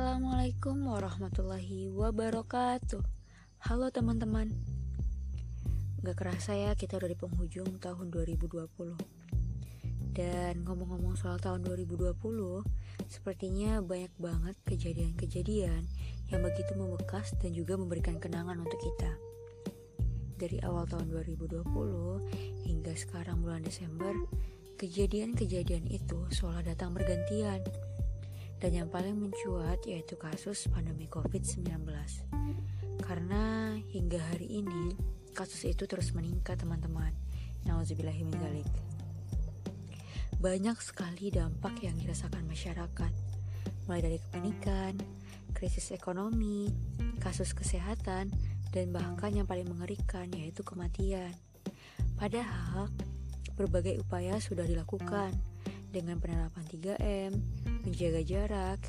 Assalamualaikum warahmatullahi wabarakatuh. Halo teman-teman. Gak kerasa ya kita udah di penghujung tahun 2020 Dan ngomong-ngomong soal tahun 2020 Sepertinya banyak banget kejadian-kejadian Yang begitu membekas dan juga memberikan kenangan untuk kita. Dari awal tahun 2020 hingga sekarang bulan Desember Kejadian-kejadian itu seolah datang bergantian dan yang paling mencuat yaitu kasus pandemi COVID-19. Karena hingga hari ini kasus itu terus meningkat teman-teman. Nauzubillahiminzalik. Banyak sekali dampak yang dirasakan masyarakat. Mulai dari kepanikan, krisis ekonomi, kasus kesehatan, dan bahkan yang paling mengerikan yaitu kematian. Padahal berbagai upaya sudah dilakukan dengan penerapan 3M, menjaga jarak,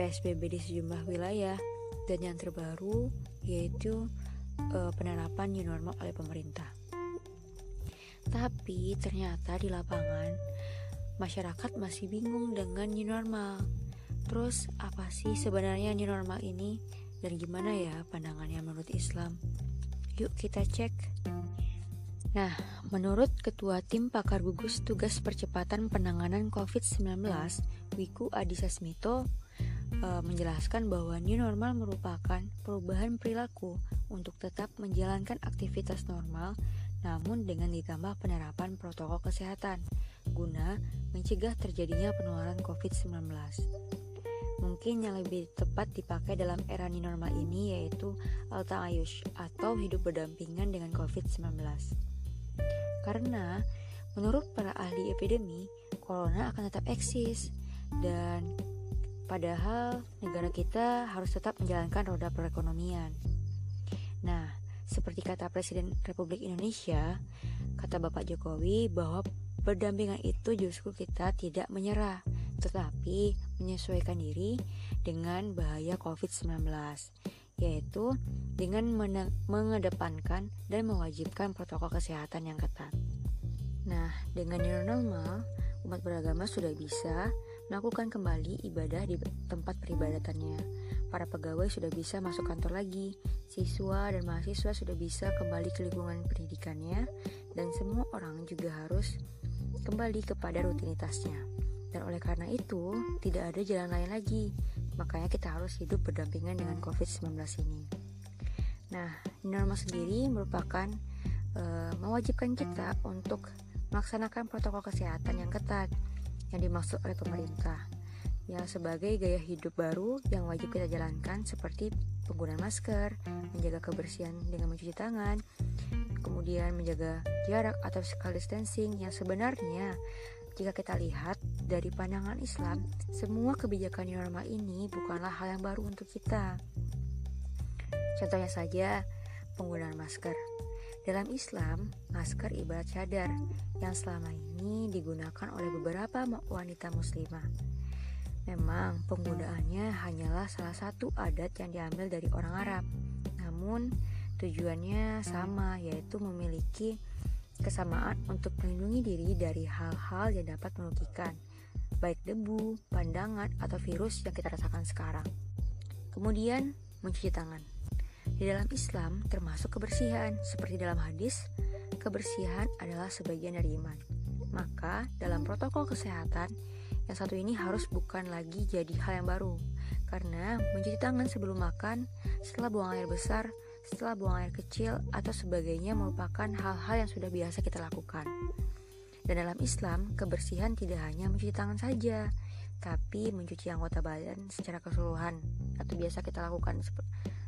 PSBB di sejumlah wilayah, dan yang terbaru yaitu uh, penerapan new normal oleh pemerintah. Tapi ternyata di lapangan masyarakat masih bingung dengan new normal. Terus apa sih sebenarnya new normal ini dan gimana ya pandangannya menurut Islam? Yuk kita cek. Nah, menurut Ketua Tim Pakar Gugus Tugas Percepatan Penanganan COVID-19, Wiku Adhisa Smito, e, menjelaskan bahwa new normal merupakan perubahan perilaku untuk tetap menjalankan aktivitas normal namun dengan ditambah penerapan protokol kesehatan guna mencegah terjadinya penularan COVID-19. Mungkin yang lebih tepat dipakai dalam era new normal ini yaitu alta ayush atau hidup berdampingan dengan COVID-19. Karena menurut para ahli epidemi, corona akan tetap eksis dan Padahal negara kita harus tetap menjalankan roda perekonomian. Nah, seperti kata Presiden Republik Indonesia, kata Bapak Jokowi bahwa berdampingan itu justru kita tidak menyerah, tetapi menyesuaikan diri dengan bahaya COVID-19, yaitu dengan mengedepankan dan mewajibkan protokol kesehatan yang ketat. Nah, dengan new normal, umat beragama sudah bisa melakukan kembali ibadah di tempat peribadatannya. Para pegawai sudah bisa masuk kantor lagi, siswa dan mahasiswa sudah bisa kembali ke lingkungan pendidikannya, dan semua orang juga harus kembali kepada rutinitasnya. Dan oleh karena itu, tidak ada jalan lain lagi. Makanya kita harus hidup berdampingan dengan COVID-19 ini. Nah, norma sendiri merupakan e, mewajibkan kita untuk melaksanakan protokol kesehatan yang ketat yang dimaksud oleh pemerintah ya sebagai gaya hidup baru yang wajib kita jalankan seperti penggunaan masker, menjaga kebersihan dengan mencuci tangan, kemudian menjaga jarak atau physical distancing yang sebenarnya jika kita lihat dari pandangan Islam, semua kebijakan norma ini bukanlah hal yang baru untuk kita. Contohnya saja penggunaan masker. Dalam Islam, masker ibarat cadar yang selama ini digunakan oleh beberapa wanita muslimah. Memang penggunaannya hanyalah salah satu adat yang diambil dari orang Arab. Namun tujuannya sama yaitu memiliki kesamaan untuk melindungi diri dari hal-hal yang dapat merugikan, baik debu, pandangan, atau virus yang kita rasakan sekarang. Kemudian, mencuci tangan. Di dalam Islam termasuk kebersihan, seperti dalam hadis, kebersihan adalah sebagian dari iman. Maka dalam protokol kesehatan, yang satu ini harus bukan lagi jadi hal yang baru, karena mencuci tangan sebelum makan, setelah buang air besar, setelah buang air kecil, atau sebagainya merupakan hal-hal yang sudah biasa kita lakukan. Dan dalam Islam, kebersihan tidak hanya mencuci tangan saja, tapi mencuci anggota badan secara keseluruhan, atau biasa kita lakukan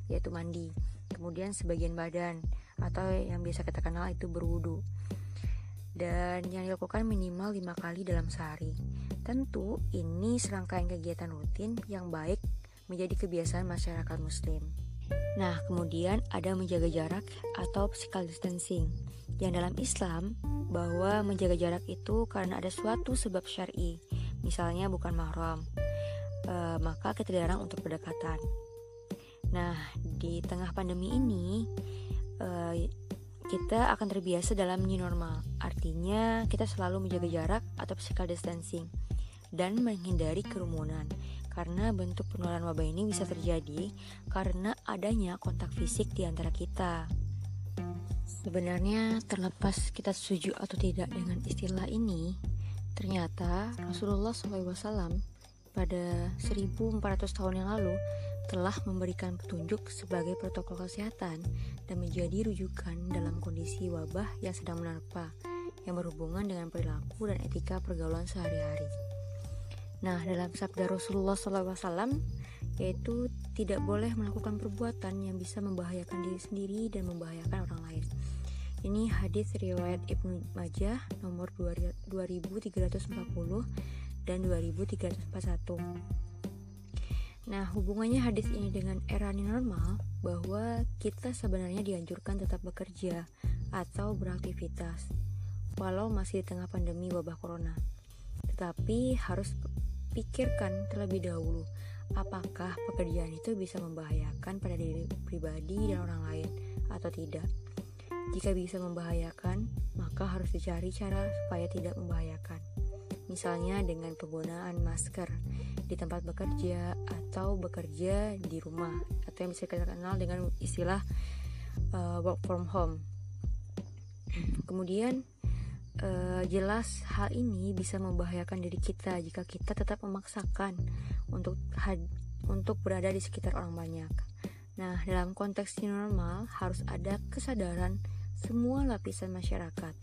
yaitu mandi. Kemudian sebagian badan atau yang biasa kita kenal itu berwudu. Dan yang dilakukan minimal lima kali dalam sehari. Tentu ini serangkaian kegiatan rutin yang baik menjadi kebiasaan masyarakat muslim. Nah, kemudian ada menjaga jarak atau physical distancing. Yang dalam Islam bahwa menjaga jarak itu karena ada suatu sebab syar'i, misalnya bukan mahram, e, maka kita dilarang untuk berdekatan. Nah, di tengah pandemi ini uh, kita akan terbiasa dalam new normal. Artinya kita selalu menjaga jarak atau physical distancing. dan menghindari kerumunan karena bentuk penularan wabah ini bisa terjadi karena adanya kontak fisik di antara kita. Sebenarnya terlepas kita setuju atau tidak dengan istilah ini, ternyata Rasulullah SAW pada 1400 tahun yang lalu telah memberikan petunjuk sebagai protokol kesehatan dan menjadi rujukan dalam kondisi wabah yang sedang menerpa yang berhubungan dengan perilaku dan etika pergaulan sehari-hari. Nah, dalam sabda Rasulullah SAW yaitu tidak boleh melakukan perbuatan yang bisa membahayakan diri sendiri dan membahayakan orang lain. Ini hadis riwayat Ibnu Majah nomor 2340 dan 2341. Nah, hubungannya hadis ini dengan era normal bahwa kita sebenarnya dianjurkan tetap bekerja atau beraktivitas walau masih di tengah pandemi wabah corona. Tetapi harus pikirkan terlebih dahulu apakah pekerjaan itu bisa membahayakan pada diri pribadi dan orang lain atau tidak. Jika bisa membahayakan, maka harus dicari cara supaya tidak membahayakan. Misalnya dengan penggunaan masker di tempat bekerja atau bekerja di rumah atau yang bisa kita kenal dengan istilah uh, work from home. Kemudian uh, jelas hal ini bisa membahayakan diri kita jika kita tetap memaksakan untuk untuk berada di sekitar orang banyak. Nah, dalam konteks normal harus ada kesadaran semua lapisan masyarakat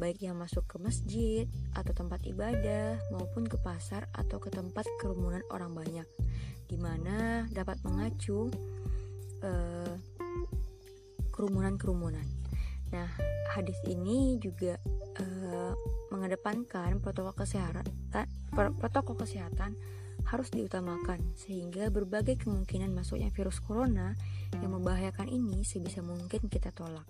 baik yang masuk ke masjid atau tempat ibadah maupun ke pasar atau ke tempat kerumunan orang banyak, di mana dapat mengacu uh, kerumunan-kerumunan. Nah, hadis ini juga mengedepankan protokol kesehatan, protokol kesehatan harus diutamakan sehingga berbagai kemungkinan masuknya virus corona yang membahayakan ini sebisa mungkin kita tolak.